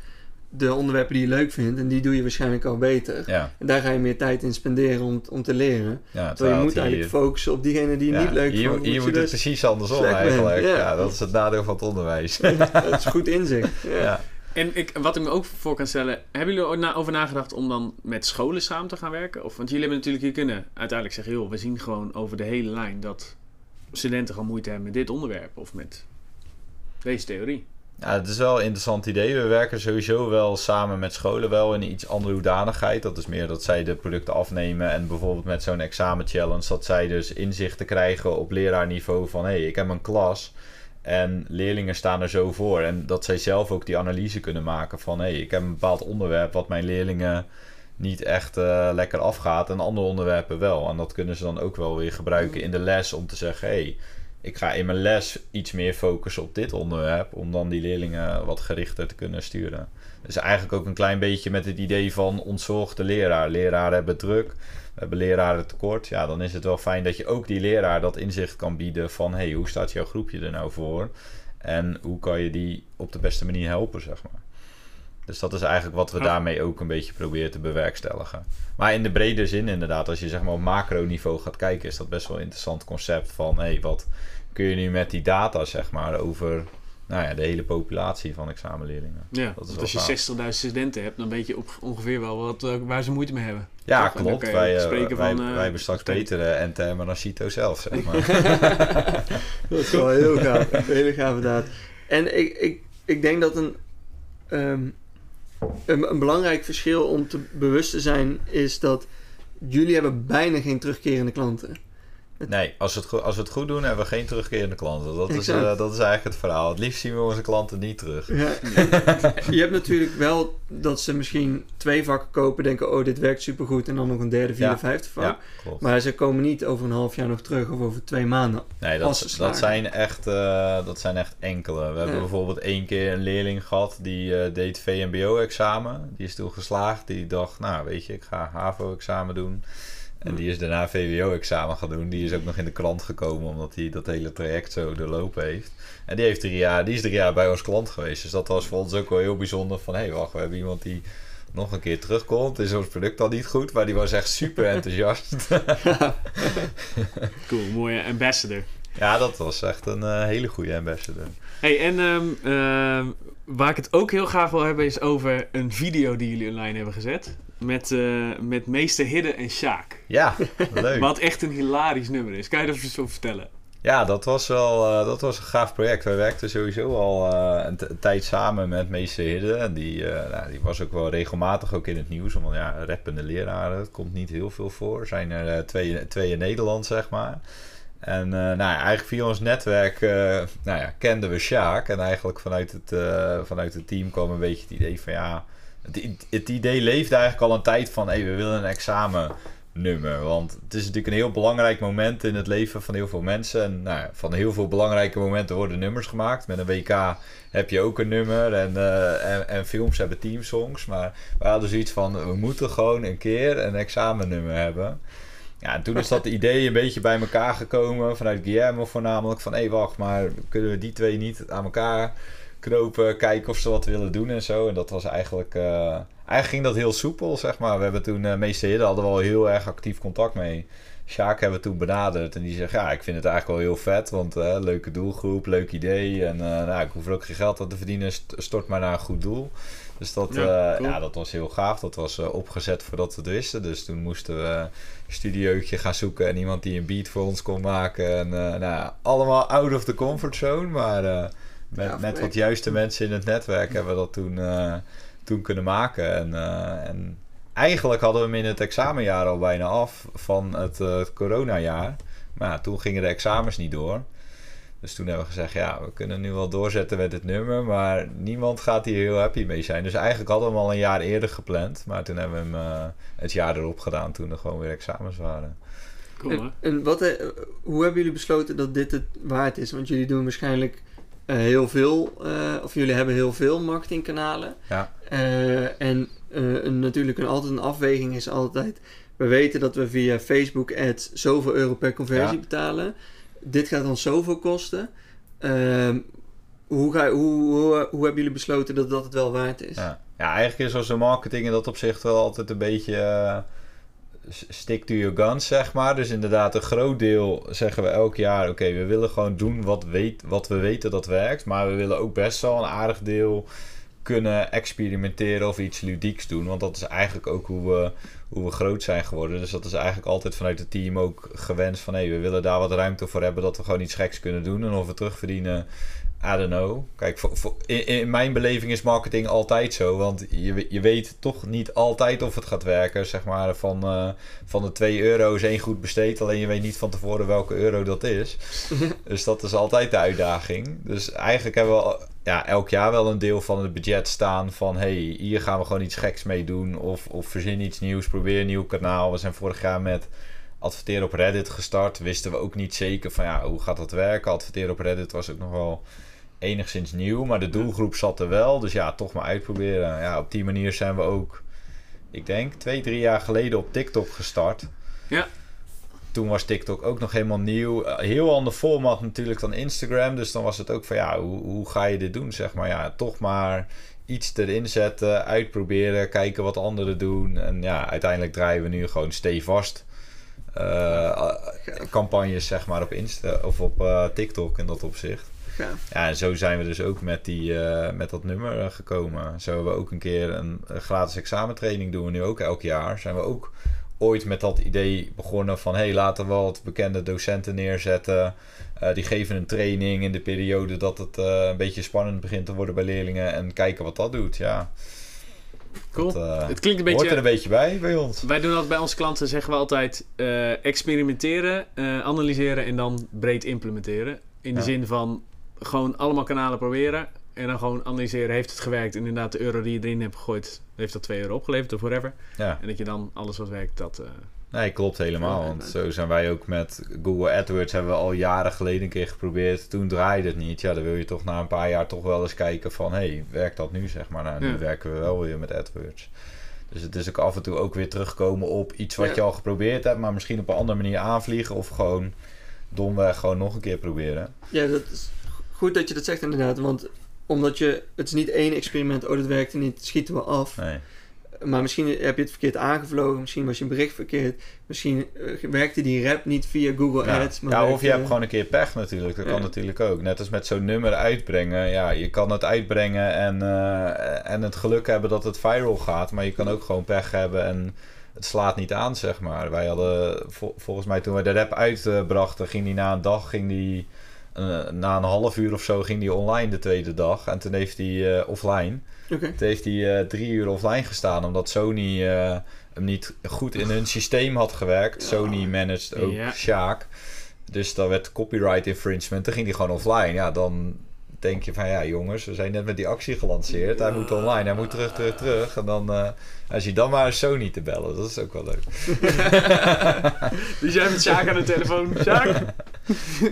de onderwerpen die je leuk vindt. En die doe je waarschijnlijk al beter. Ja, En daar ga je meer tijd in spenderen om, om te leren. ja Terwijl je moet eigenlijk hier- focussen op diegene die je ja, niet leuk hier, vindt. hier moet het precies andersom eigenlijk. ja. Ja. dat is het nadeel van het onderwijs. Dat is goed inzicht. Ja. ja. En ik, wat ik me ook voor kan stellen, hebben jullie er over nagedacht om dan met scholen samen te gaan werken? Of, want jullie hebben natuurlijk, je kunnen uiteindelijk zeggen, joh, we zien gewoon over de hele lijn dat studenten gewoon moeite hebben met dit onderwerp of met deze theorie. Ja, het is wel een interessant idee. We werken sowieso wel samen met scholen wel in iets andere hoedanigheid. Dat is meer dat zij de producten afnemen en bijvoorbeeld met zo'n examenchallenge... dat zij dus inzichten krijgen op leraarniveau van... hé, hey, ik heb een klas en leerlingen staan er zo voor. En dat zij zelf ook die analyse kunnen maken van... hé, hey, ik heb een bepaald onderwerp wat mijn leerlingen niet echt eh, lekker afgaat... en andere onderwerpen wel. En dat kunnen ze dan ook wel weer gebruiken in de les om te zeggen... hé, hey, ik ga in mijn les iets meer focussen op dit onderwerp, om dan die leerlingen wat gerichter te kunnen sturen. Dus eigenlijk ook een klein beetje met het idee van ontzorg de leraar. Leraren hebben druk, we hebben leraren tekort. Ja, dan is het wel fijn dat je ook die leraar dat inzicht kan bieden van hey, hoe staat jouw groepje er nou voor? En hoe kan je die op de beste manier helpen, zeg maar. Dus dat is eigenlijk wat we Ja. daarmee ook een beetje proberen te bewerkstelligen. Maar in de brede zin inderdaad, als je zeg maar op macroniveau gaat kijken, is dat best wel een interessant concept van hey, wat kun je nu met die data zeg maar over nou ja, de hele populatie van examenleerlingen. Ja, Dat is want wel als je 60.000 studenten hebt, dan weet je op ongeveer wel wat, eh, waar ze moeite mee hebben. Ja, Toch? Klopt. Wij, eh, spreken wij, van, eh, wij hebben straks betere en termen dan Cito zelf, zeg maar. Dat is wel heel gaaf. Een hele gave daad. En ik, ik, ik denk dat een, ehm, een, een belangrijk verschil om te bewust te zijn is dat jullie hebben bijna geen terugkerende klanten. Nee, als we, het goed, als we het goed doen, hebben we geen terugkerende klanten. Dat is, eh, dat is eigenlijk het verhaal. Het liefst zien we onze klanten niet terug. Ja. je hebt natuurlijk wel dat ze misschien twee vakken kopen, denken oh dit werkt supergoed en dan nog een derde, vierde, Ja. vijfde vak. Ja. Maar ze komen niet over een half jaar nog terug of over twee maanden. Nee, dat, dat, zijn echt, eh, dat zijn echt enkele. We hebben bijvoorbeeld één keer een leerling gehad die eh, deed VMBO-examen. Die is toen geslaagd. Die dacht, nou weet je, ik ga HAVO-examen doen. En die is daarna VWO-examen gaan doen. Die is ook nog in de krant gekomen omdat hij dat hele traject zo doorlopen heeft. En die, heeft drie jaar, die is drie jaar bij ons klant geweest. Dus dat was voor ons ook wel heel bijzonder. Van hé, hey, wacht, we hebben iemand die nog een keer terugkomt. Is ons product dan niet goed? Maar die was echt super enthousiast. Cool, mooie ambassador. ja, dat was echt een eh, hele goede ambassador. Hey, en ehm, ehm, waar ik het ook heel graag wil hebben is over een video die jullie online hebben gezet. Met, eh, met meester Hidde en Sjaak. Ja, leuk. Wat echt een hilarisch nummer is. Kan je dat zo vertellen? Ja, dat was wel uh, dat was een gaaf project. Wij werkten sowieso al uh, een, een, tijd samen met meester Hidde. En die, uh, nou, die was ook wel regelmatig ook in het nieuws. Want ja, rappende leraren, het komt niet heel veel voor. Er zijn er twee, twee in Nederland, zeg maar. En nou, eigenlijk via ons netwerk nou ja, kenden we Sjaak. En eigenlijk vanuit het, vanuit het team kwam een beetje het idee van ja... Het, het idee leefde eigenlijk al een tijd van... Hey, we willen een examen nummer. Want het is natuurlijk een heel belangrijk moment in het leven van heel veel mensen. En nou, van heel veel belangrijke momenten worden nummers gemaakt. Met een WK heb je ook een nummer. En, uh, en, en, films hebben teamsongs. Maar we hadden zoiets van: we moeten gewoon een keer een examennummer hebben. Ja, en toen is dat idee een beetje bij elkaar gekomen. Vanuit Guillermo voornamelijk. Van hé, hey, wacht, maar kunnen we die twee niet aan elkaar knopen? Kijken of ze wat willen doen en zo. En dat was eigenlijk. Uh, eigenlijk ging dat heel soepel, zeg maar. We hebben toen, uh, meeste heren hadden we al heel erg actief contact mee. Sjaak hebben we toen benaderd en die zegt, ja, ik vind het eigenlijk wel heel vet, want uh, leuke doelgroep, leuk idee. En uh, nou, ik hoef er ook geen geld aan te verdienen, stort maar naar een goed doel. Dus dat, ja, cool. ja dat was heel gaaf. Dat was opgezet voordat we het wisten. Dus toen moesten we een studiootje gaan zoeken en iemand die een beat voor ons kon maken. En nou, allemaal out of the comfort zone, maar met, ja, met wat juiste mensen in het netwerk hebben we dat toen toen kunnen maken. En, uh, en eigenlijk hadden we hem in het examenjaar al bijna af van het, uh, het coronajaar. Maar ja, toen gingen de examens niet door. Dus toen hebben we gezegd, ja, we kunnen nu wel doorzetten met het nummer, maar niemand gaat hier heel happy mee zijn. Dus eigenlijk hadden we hem al een jaar eerder gepland, maar toen hebben we hem uh, het jaar erop gedaan toen er gewoon weer examens waren. Cool, en, en wat, hoe hebben jullie besloten dat dit het waard is? Want jullie doen waarschijnlijk heel veel, uh, of jullie hebben heel veel marketingkanalen. Ja. Uh, en een, natuurlijk een, altijd een afweging is altijd... We weten dat we via Facebook ads zoveel euro per conversie ja. betalen. Dit gaat ons zoveel kosten. Ehm, hoe, ga, hoe, hoe, hoe, hebben jullie besloten dat dat het wel waard is? Ja, ja eigenlijk is onze marketing in dat opzicht wel altijd een beetje stick to your guns, zeg maar. Dus inderdaad, een groot deel zeggen we elk jaar: oké, we willen gewoon doen wat, weet, wat we weten dat werkt. Maar we willen ook best wel een aardig deel kunnen experimenteren of iets ludieks doen. Want dat is eigenlijk ook hoe we, hoe we groot zijn geworden. Dus dat is eigenlijk altijd vanuit het team ook gewenst van... hé, hey, we willen daar wat ruimte voor hebben dat we gewoon iets geks kunnen doen. En of we terugverdienen, I don't know. Kijk, voor, voor, in, in, mijn beleving is marketing altijd zo. Want je, je weet toch niet altijd of het gaat werken. Zeg maar, van, uh, van de 2 euro is één goed besteed. Alleen je weet niet van tevoren welke euro dat is. dus dat is altijd de uitdaging. Dus eigenlijk hebben we ja, elk jaar wel een deel van het budget staan van... hey, hier gaan we gewoon iets geks mee doen. Of, of verzin iets nieuws, probeer een nieuw kanaal. We zijn vorig jaar met adverteren op Reddit gestart. Wisten we ook niet zeker van ja, hoe gaat dat werken. Adverteren op Reddit was ook nog wel enigszins nieuw. Maar de doelgroep zat er wel. Dus ja, toch maar uitproberen. Ja, op die manier zijn we ook, ik denk, twee, drie jaar geleden op TikTok gestart. Ja. Toen was TikTok ook nog helemaal nieuw. Heel ander format natuurlijk dan Instagram. Dus dan was het ook van ja, hoe, hoe ga je dit doen? Zeg maar ja, toch maar iets erin zetten, uitproberen, kijken wat anderen doen. En ja, uiteindelijk draaien we nu gewoon stevast. Uh, campagnes zeg maar op Insta of op uh, TikTok in dat opzicht. Ja. ja, en zo zijn we dus ook met, die, uh, met dat nummer uh, gekomen. Zo hebben we ook een keer een, een, gratis examentraining doen we nu ook elk jaar. Zijn we ook ooit met dat idee begonnen van... hé, hey, laten we wat bekende docenten neerzetten. Uh, die geven een training in de periode dat het een beetje spannend begint te worden bij leerlingen. En kijken wat dat doet, ja. Cool. Dat, het klinkt een beetje, hoort er een beetje bij bij ons. Wij doen dat bij onze klanten, zeggen we altijd... experimenteren, analyseren en dan breed implementeren. In de ja. zin van gewoon allemaal kanalen proberen. En dan gewoon analyseren, heeft het gewerkt? En inderdaad, de euro die je erin hebt gegooid, heeft dat 2 euro opgeleverd of whatever. Ja. En dat je dan alles wat werkt, dat... Uh... Nee, klopt helemaal. Want zo zijn wij ook met Google AdWords hebben we al jaren geleden een keer geprobeerd. Toen draaide het niet. Ja, dan wil je toch na een paar jaar toch wel eens kijken van... hé, hey, werkt dat nu, zeg maar? Nou, nu ja. werken we wel weer met AdWords. Dus het is ook af en toe ook weer terugkomen op iets wat ja. je al geprobeerd hebt... maar misschien op een andere manier aanvliegen of gewoon domweg gewoon nog een keer proberen. Ja, dat is goed dat je dat zegt inderdaad. Want omdat je, het is niet één experiment, oh dat werkte niet, schieten we af. Nee. Maar misschien heb je het verkeerd aangevlogen, misschien was je bericht verkeerd, misschien uh, werkte die rap niet via Google ja. Ads. Maar ja, werkte... of je hebt gewoon een keer pech natuurlijk, dat ja. kan natuurlijk ook. Net als met zo'n nummer uitbrengen, ja, je kan het uitbrengen en, uh, en het geluk hebben dat het viral gaat, maar je kan ook gewoon pech hebben en het slaat niet aan, zeg maar. Wij hadden, volgens mij toen wij de rap uitbrachten, ging die na een dag, ging die, eh, na een half uur of zo, ging die online de tweede dag. En toen heeft hij eh, offline. Oké. Toen heeft hij drie uur offline gestaan, omdat Sony hem niet goed in hun systeem had gewerkt. Sony managed ook Ja. Sjaak. Dus dan werd copyright infringement. Dan ging hij gewoon offline. Ja, dan denk je van ja, jongens, we zijn net met die actie gelanceerd. Hij moet online, hij moet terug, terug, terug. En dan, eh, als je dan maar Sony te bellen, dat is ook wel leuk. Dus jij met Sjaak aan de telefoon. Sjaak?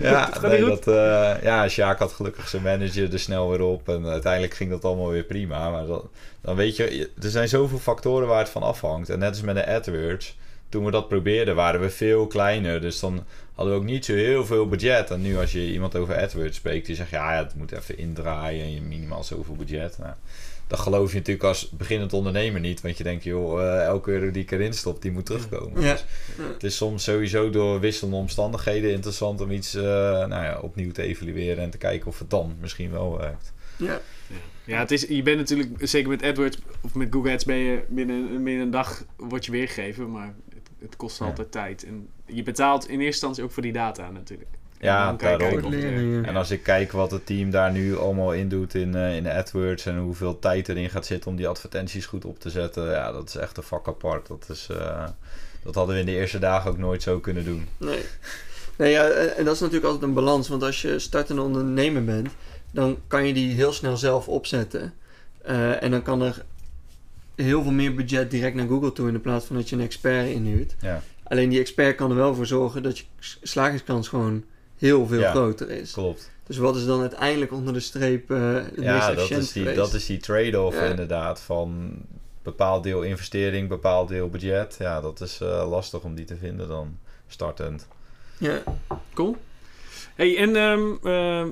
Ja, nee, dat, eh, ja, Sjaak had gelukkig zijn manager er snel weer op. En uiteindelijk ging dat allemaal weer prima. Maar dan, dan weet je, er zijn zoveel factoren waar het van afhangt. En net als met de AdWords, toen we dat probeerden, waren we veel kleiner. Dus dan hadden we ook niet zo heel veel budget. En nu als je iemand over AdWords spreekt, die zegt ja, ja het moet even indraaien en je minimaal zoveel budget. Nou, dat geloof je natuurlijk als beginnend ondernemer niet. Want je denkt, joh, eh, elke euro die ik erin stop, die moet terugkomen. Ja. Dus het is soms sowieso door wisselende omstandigheden interessant om iets eh, nou ja, opnieuw te evalueren en te kijken of het dan misschien wel werkt. Ja. Ja, het is, je bent natuurlijk, zeker met AdWords of met Google Ads, ben je binnen, binnen een dag word je weergegeven, maar het, kost Ja. altijd tijd. En je betaalt in eerste instantie ook voor die data natuurlijk. En Ja, daarom. Leren, ja. En als ik kijk wat het team daar nu allemaal in doet in, eh, in AdWords en hoeveel tijd erin gaat zitten om die advertenties goed op te zetten, ja, dat is echt een vak apart. Dat, is, eh, dat hadden we in de eerste dagen ook nooit zo kunnen doen. Nee. nee ja, en dat is natuurlijk altijd een balans. Want als je startende ondernemer bent, dan kan je die heel snel zelf opzetten. Eh, en dan kan er heel veel meer budget direct naar Google toe in plaats van dat je een expert inhuurt. Ja, Alleen die expert kan er wel voor zorgen dat je slagingskans gewoon heel veel Ja. groter is. klopt. Dus wat is dan uiteindelijk onder de streep eh het meest Ja, dat is die, geweest? dat is die trade-off Ja. inderdaad van bepaald deel investering, bepaald deel budget. Ja, dat is eh, lastig om die te vinden dan startend. Ja. Cool. Hey, en ehm, ehm,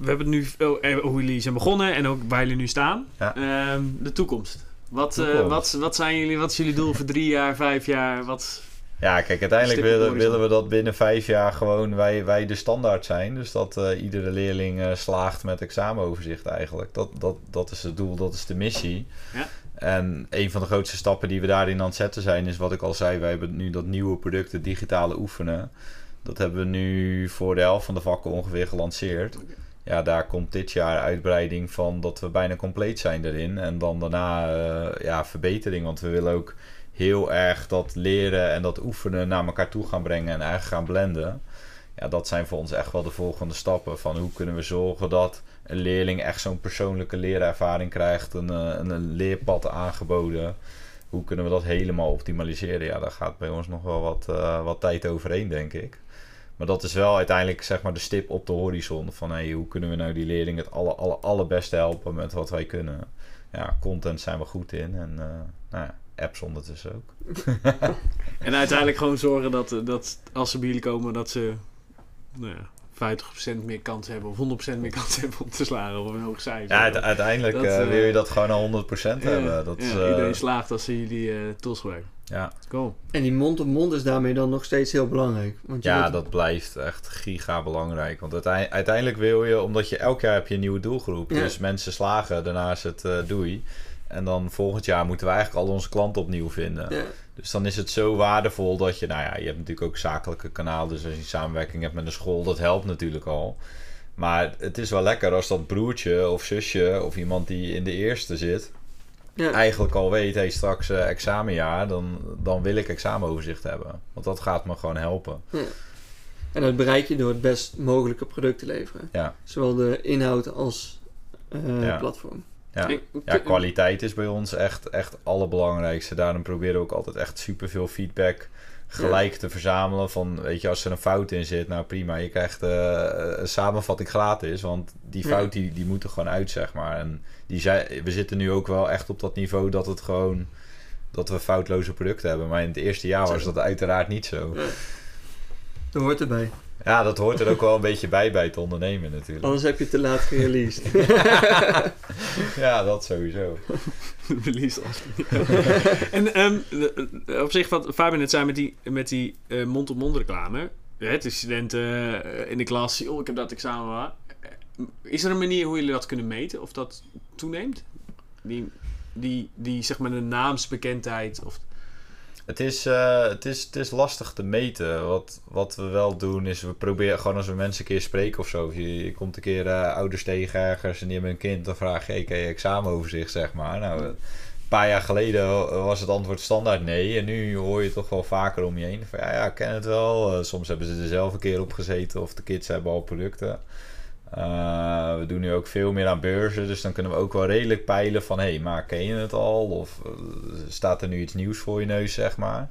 we hebben het nu oh, eh, hoe jullie zijn begonnen en ook waar jullie nu staan. Ja. Ehm, de toekomst. Wat, eh, wat, wat zijn jullie, wat is jullie doel voor drie jaar, vijf jaar? Wat, Ja, kijk, uiteindelijk willen, willen we dat binnen vijf jaar gewoon wij, wij de standaard zijn. Dus dat eh, iedere leerling eh, slaagt met examenoverzicht eigenlijk. Dat, dat, dat is het doel, dat is de missie. Ja. En een van de grootste stappen die we daarin aan het zetten zijn, is wat ik al zei, wij hebben nu dat nieuwe product, het digitale oefenen. Dat hebben we nu voor de helft van de vakken ongeveer gelanceerd. Ja, daar komt dit jaar uitbreiding van dat we bijna compleet zijn erin. En dan daarna eh, ja, verbetering, want we willen ook heel erg dat leren en dat oefenen naar elkaar toe gaan brengen en eigenlijk gaan blenden. Ja, dat zijn voor ons echt wel de volgende stappen. Van hoe kunnen we zorgen dat een leerling echt zo'n persoonlijke leerervaring krijgt, een, eh, een, leerpad aangeboden. Hoe kunnen we dat helemaal optimaliseren? Ja, daar gaat bij ons nog wel wat, eh, wat tijd overheen, denk ik. Maar dat is wel uiteindelijk zeg maar, de stip op de horizon. Van hey, hoe kunnen we nou die leerling het aller, aller, allerbeste helpen met wat wij kunnen. Ja, content zijn we goed in. En eh, nou ja, apps ondertussen ook. en uiteindelijk gewoon zorgen dat, eh, dat als ze bij jullie komen, dat ze nou ja, 50% meer kans hebben of 100% meer kans hebben om te slagen of een hoog cijfer. Ja, uite- uiteindelijk Dat, eh, eh, wil je dat gewoon naar 100% Ja, hebben. Dat ja, is, eh, iedereen slaagt als ze jullie eh, tools gebruiken. ja. Cool. En die mond-op-mond is daarmee dan nog steeds heel belangrijk. Want je ja, wilt- dat blijft echt giga belangrijk. Want uitein- uiteindelijk wil je, omdat je elk jaar heb je een nieuwe doelgroep. Ja. Dus mensen slagen, daarna is het eh, doei. En dan volgend jaar moeten we eigenlijk al onze klanten opnieuw vinden. Ja. Dus dan is het zo waardevol dat je, nou ja, je hebt natuurlijk ook zakelijke kanalen. Dus als je samenwerking hebt met een school, dat helpt natuurlijk al. Maar het is wel lekker als dat broertje of zusje of iemand die in de eerste zit, Ja. eigenlijk al weet, hey, straks eh, examenjaar, dan, dan wil ik examenoverzicht hebben. Want dat gaat me gewoon helpen. En dat bereik je door het best mogelijke product te leveren. Ja. Zowel de inhoud als Ja. platform. Ja. Ja, kwaliteit is bij ons echt, echt het allerbelangrijkste. Daarom proberen we ook altijd echt superveel feedback gelijk te verzamelen. Van, weet je, als er een fout in zit, nou prima, je krijgt eh, een samenvatting gratis. Want die Ja. fout, die, die moet er gewoon uit, zeg maar. En die zei, we zitten nu ook wel echt op dat niveau dat het gewoon... Dat we foutloze producten hebben. Maar in het eerste jaar was dat uiteraard niet zo. Ja. Dat hoort erbij. Ja, dat hoort er ook wel een beetje bij bij het ondernemen natuurlijk. Anders heb je te laat gereleased. Ja, dat sowieso. Release als. en ehm, eh, op zich, wat Fabian net zei met die, met die eh, mond-op-mond reclame. Hè, de studenten eh, in de klas, oh, ik heb dat examen waar. Is er een manier hoe jullie dat kunnen meten? Of dat toeneemt? Die, die, die zeg maar de naamsbekendheid? Of, Het is, eh, het, is, het is lastig te meten. Wat, wat we wel doen is, we proberen gewoon als we mensen een keer spreken of zo. Of je, je komt een keer eh, ouders tegen ergens en die hebben een kind. Dan vraag je, hey, ken je examenoverzicht, zeg maar. Nou, een paar jaar geleden was het antwoord standaard nee. En nu hoor je toch wel vaker om je heen. Van, ja, ja, ik ken het wel. Eh, soms hebben ze er zelf een keer op gezeten. Of de kids hebben al producten. Uh, we doen nu ook veel meer aan beurzen, dus dan kunnen we ook wel redelijk peilen van... hé, hey, maar ken je het al? Of uh, staat er nu iets nieuws voor je neus, zeg maar?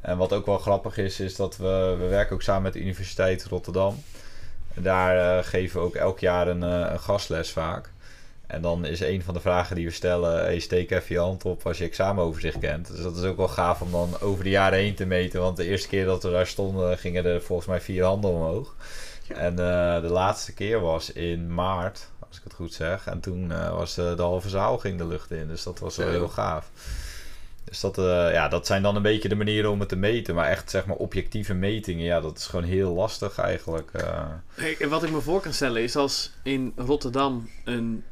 En wat ook wel grappig is, is dat we... we werken ook samen met de Universiteit Rotterdam. Daar uh, geven we ook elk jaar een, een, gastles vaak. En dan is een van de vragen die we stellen... hey, steek even je hand op als je examenoverzicht kent. Dus dat is ook wel gaaf om dan over de jaren heen te meten. Want de eerste keer dat we daar stonden, gingen er volgens mij vier handen omhoog. En uh, de laatste keer was in maart, als ik het goed zeg. En toen uh, was de, de, halve zaal ging de lucht in. Dus dat was wel heel gaaf. Dus dat, uh, ja, dat zijn dan een beetje de manieren om het te meten. Maar echt zeg maar objectieve metingen, ja, dat is gewoon heel lastig eigenlijk. Hey, en wat ik me voor kan stellen is als in Rotterdam een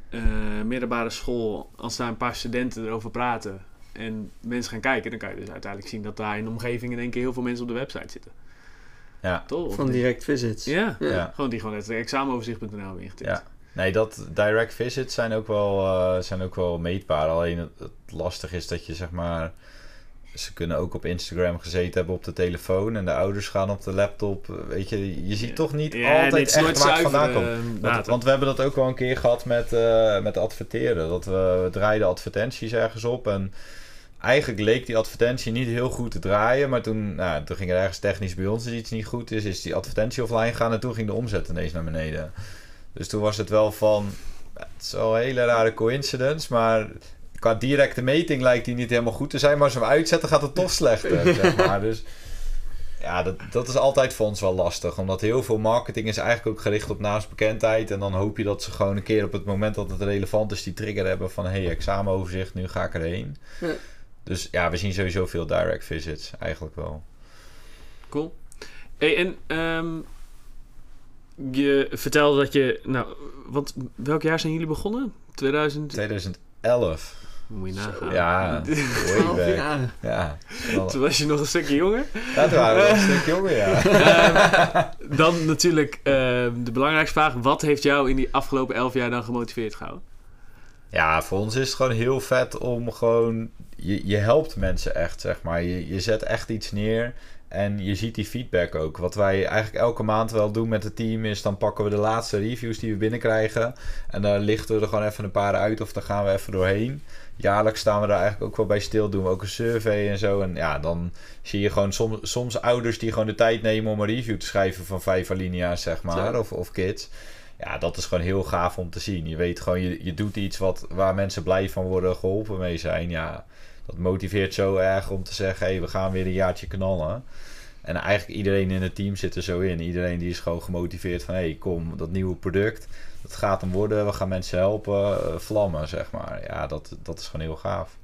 middelbare school, als daar een paar studenten erover praten en mensen gaan kijken, dan kan je dus uiteindelijk zien dat daar in de omgeving in één keer heel veel mensen op de website zitten. Ja. Toch? Van direct visits. Ja. Ja. ja. Gewoon die gewoon het examenoverzicht.nl ingetikt. Ja. Nee, dat direct visits zijn ook wel, uh, zijn ook wel meetbaar. Alleen het, het lastig is dat je zeg maar... Ze kunnen ook op Instagram gezeten hebben op de telefoon. En de ouders gaan op de laptop. Weet je, je ziet Ja. toch niet Ja, altijd echt waar het vandaan komt. eh, Want, we hebben dat ook wel een keer gehad met, eh, met adverteren. Dat we, we draaiden advertenties ergens op. En eigenlijk leek die advertentie niet heel goed te draaien. Maar toen, nou, toen ging er ergens technisch bij ons iets niet goed. Dus is die advertentie offline gegaan. En toen ging de omzet ineens naar beneden. Dus toen was het wel van... Het is wel een hele rare coincidence. Maar qua directe meting lijkt die niet helemaal goed te zijn. Maar als we hem uitzetten gaat het toch slechter. zeg maar. Dus ja, dat, dat is altijd voor ons wel lastig. Omdat heel veel marketing is eigenlijk ook gericht op naamsbekendheid. En dan hoop je dat ze gewoon een keer op het moment dat het relevant is... die trigger hebben van... hé, hey, examenoverzicht, nu ga ik erheen. Ja. Dus ja, we zien sowieso veel direct visits. Eigenlijk wel. Cool. Hey, en ehm, je vertelde dat je... Nou, want welk jaar zijn jullie begonnen? 2000? 2011. Moet je nagaan. Ja, way 12 back. jaar. Ja, Toen was je nog een stukje jonger. ja toen waren we wel een stuk jonger, ja. Ehm, dan natuurlijk ehm, de belangrijkste vraag. Wat heeft jou in die afgelopen elf jaar dan gemotiveerd gehouden? Ja, voor ons is het gewoon heel vet om gewoon... Je, je helpt mensen echt, zeg maar. Je, je zet echt iets neer en je ziet die feedback ook. Wat wij eigenlijk elke maand wel doen met het team is... dan pakken we de laatste reviews die we binnenkrijgen... en daar lichten we er gewoon even een paar uit of daar gaan we even doorheen. Jaarlijks staan we daar eigenlijk ook wel bij stil. Doen we ook een survey en zo. En ja, dan zie je gewoon soms, soms ouders die gewoon de tijd nemen... om een review te schrijven van vijf alinea's, zeg maar. Ja. Of, of kids. Ja, dat is gewoon heel gaaf om te zien. Je weet gewoon, je, je doet iets wat, waar mensen blij van worden, geholpen mee zijn. Ja, dat motiveert zo erg om te zeggen, hé, hey, we gaan weer een jaartje knallen. En eigenlijk iedereen in het team zit er zo in. Iedereen die is gewoon gemotiveerd van, hé, hey, kom, dat nieuwe product, dat gaat hem worden. We gaan mensen helpen, eh, vlammen, zeg maar. Ja, dat, dat is gewoon heel gaaf.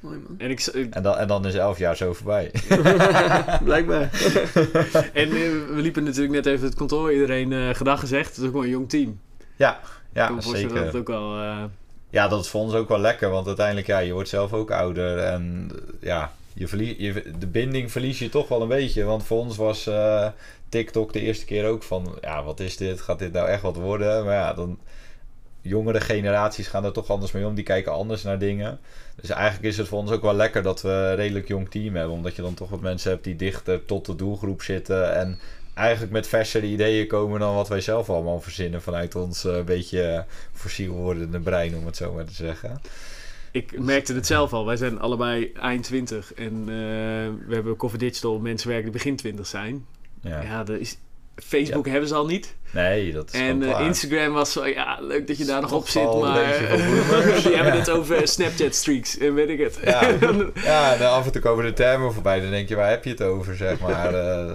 Mooi man. En, ik, ik- En dan, en dan is elf jaar zo voorbij. Blijkbaar. en eh, we liepen natuurlijk net even het kantoor. Iedereen eh gedag gezegd. Het is ook wel een jong team. ja, ik ja voorstellen zeker. dat het ook wel... eh, Ja, dat is voor ons ook wel lekker, want uiteindelijk, ja, je wordt zelf ook ouder en ja, je verlie je, de binding verlies je toch wel een beetje. Want voor ons was eh, TikTok de eerste keer ook van, ja, wat is dit? Gaat dit nou echt wat worden? Maar ja, dan, jongere generaties gaan er toch anders mee om, die kijken anders naar dingen. Dus eigenlijk is het voor ons ook wel lekker dat we een redelijk jong team hebben, omdat je dan toch wat mensen hebt die dichter tot de doelgroep zitten en eigenlijk met versere ideeën komen dan wat wij zelf allemaal verzinnen vanuit ons eh, beetje fossiel wordende brein, om het zo maar te zeggen. ik merkte het zelf al. Wij zijn allebei eind 20. En eh, we hebben Coffee Digital mensen werken die begin 20 zijn. Ja. Ja, dat is... Facebook hebben ze al niet. Nee, dat is En eh. Instagram was zo, ja, leuk dat je daar nog op zit, maar boomers. die hebben Ja. het over Snapchat streaks en weet ik het. Ja. Ja, en dan af en toe komen de termen voorbij. Dan denk je, waar heb je het over, zeg maar. Eh,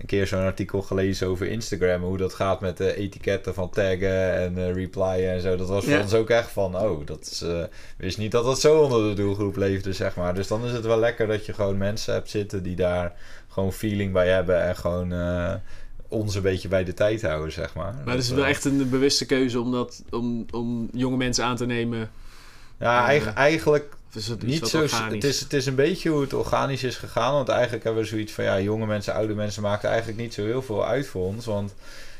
een keer zo'n artikel gelezen over Instagram. Hoe dat gaat met de etiketten van taggen en eh, replyen en zo. Dat was voor Ja. ons ook echt van, oh, dat is... eh, wist niet dat dat zo onder de doelgroep leefde, zeg maar. Dus dan is het wel lekker dat je gewoon mensen hebt zitten die daar gewoon feeling bij hebben. En gewoon eh, ons een beetje bij de tijd houden, zeg maar. Maar het is wel eh, echt een bewuste keuze om, dat, om, om jonge mensen aan te nemen. Ja, Eh, eigen- eigenlijk is het, Niet zo, het, is, het is een beetje hoe het organisch is gegaan. Want eigenlijk hebben we zoiets van... Ja, jonge mensen, oude mensen maken eigenlijk niet zo heel veel uit voor ons. Want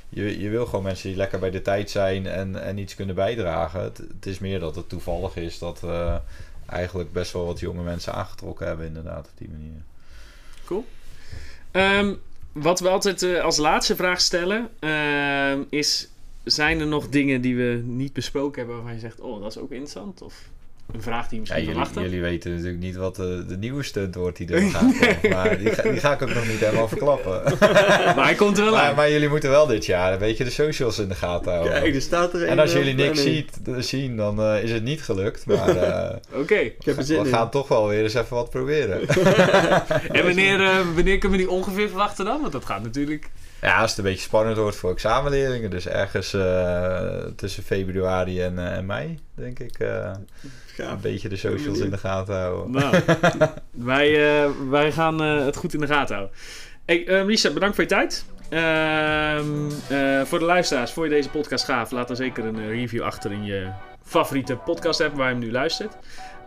je, je wil gewoon mensen die lekker bij de tijd zijn en, en iets kunnen bijdragen. Het, het is meer dat het toevallig is dat we eigenlijk best wel wat jonge mensen aangetrokken hebben inderdaad op die manier. Ehm, wat we altijd eh, als laatste vraag stellen ehm, is: zijn er nog dingen die we niet besproken hebben waarvan je zegt, oh, dat is ook interessant? Of een vraag die je Ja, misschien jullie, jullie weten natuurlijk niet wat de, de nieuwe stunt wordt die er gaat komen. Maar die ga, die ga ik ook nog niet helemaal verklappen. Maar hij komt er wel Maar, aan. maar jullie moeten wel dit jaar een beetje de socials in de gaten houden. Kijk, er staat er een en als eh, jullie niks planning. ziet, eh, zien, dan eh, is het niet gelukt. Maar eh, Oké. Ik heb er zin we in. gaan toch wel weer eens even wat proberen. En wanneer, eh, wanneer kunnen we die ongeveer verwachten dan? Want dat gaat natuurlijk. Ja, als het een beetje spannend wordt voor examenleerlingen. Dus ergens eh, tussen februari en, eh, en mei, denk ik. eh, een beetje de socials in de gaten houden. Nou, wij, eh, wij gaan eh, het goed in de gaten houden. Hey, Lisa, bedankt voor je tijd. Ehm, eh, voor de luisteraars, voor je deze podcast gaaf, laat dan zeker een review achter in je favoriete podcast app waar je hem nu luistert.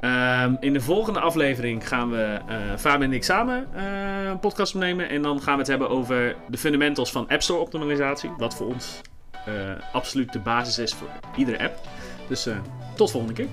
Ehm, in de volgende aflevering gaan we uh, Fabian en ik samen eh, een podcast opnemen. En dan gaan we het hebben over de fundamentals van App Store optimalisatie. Wat voor ons eh, absoluut de basis is voor iedere app. Dus tot volgende keer.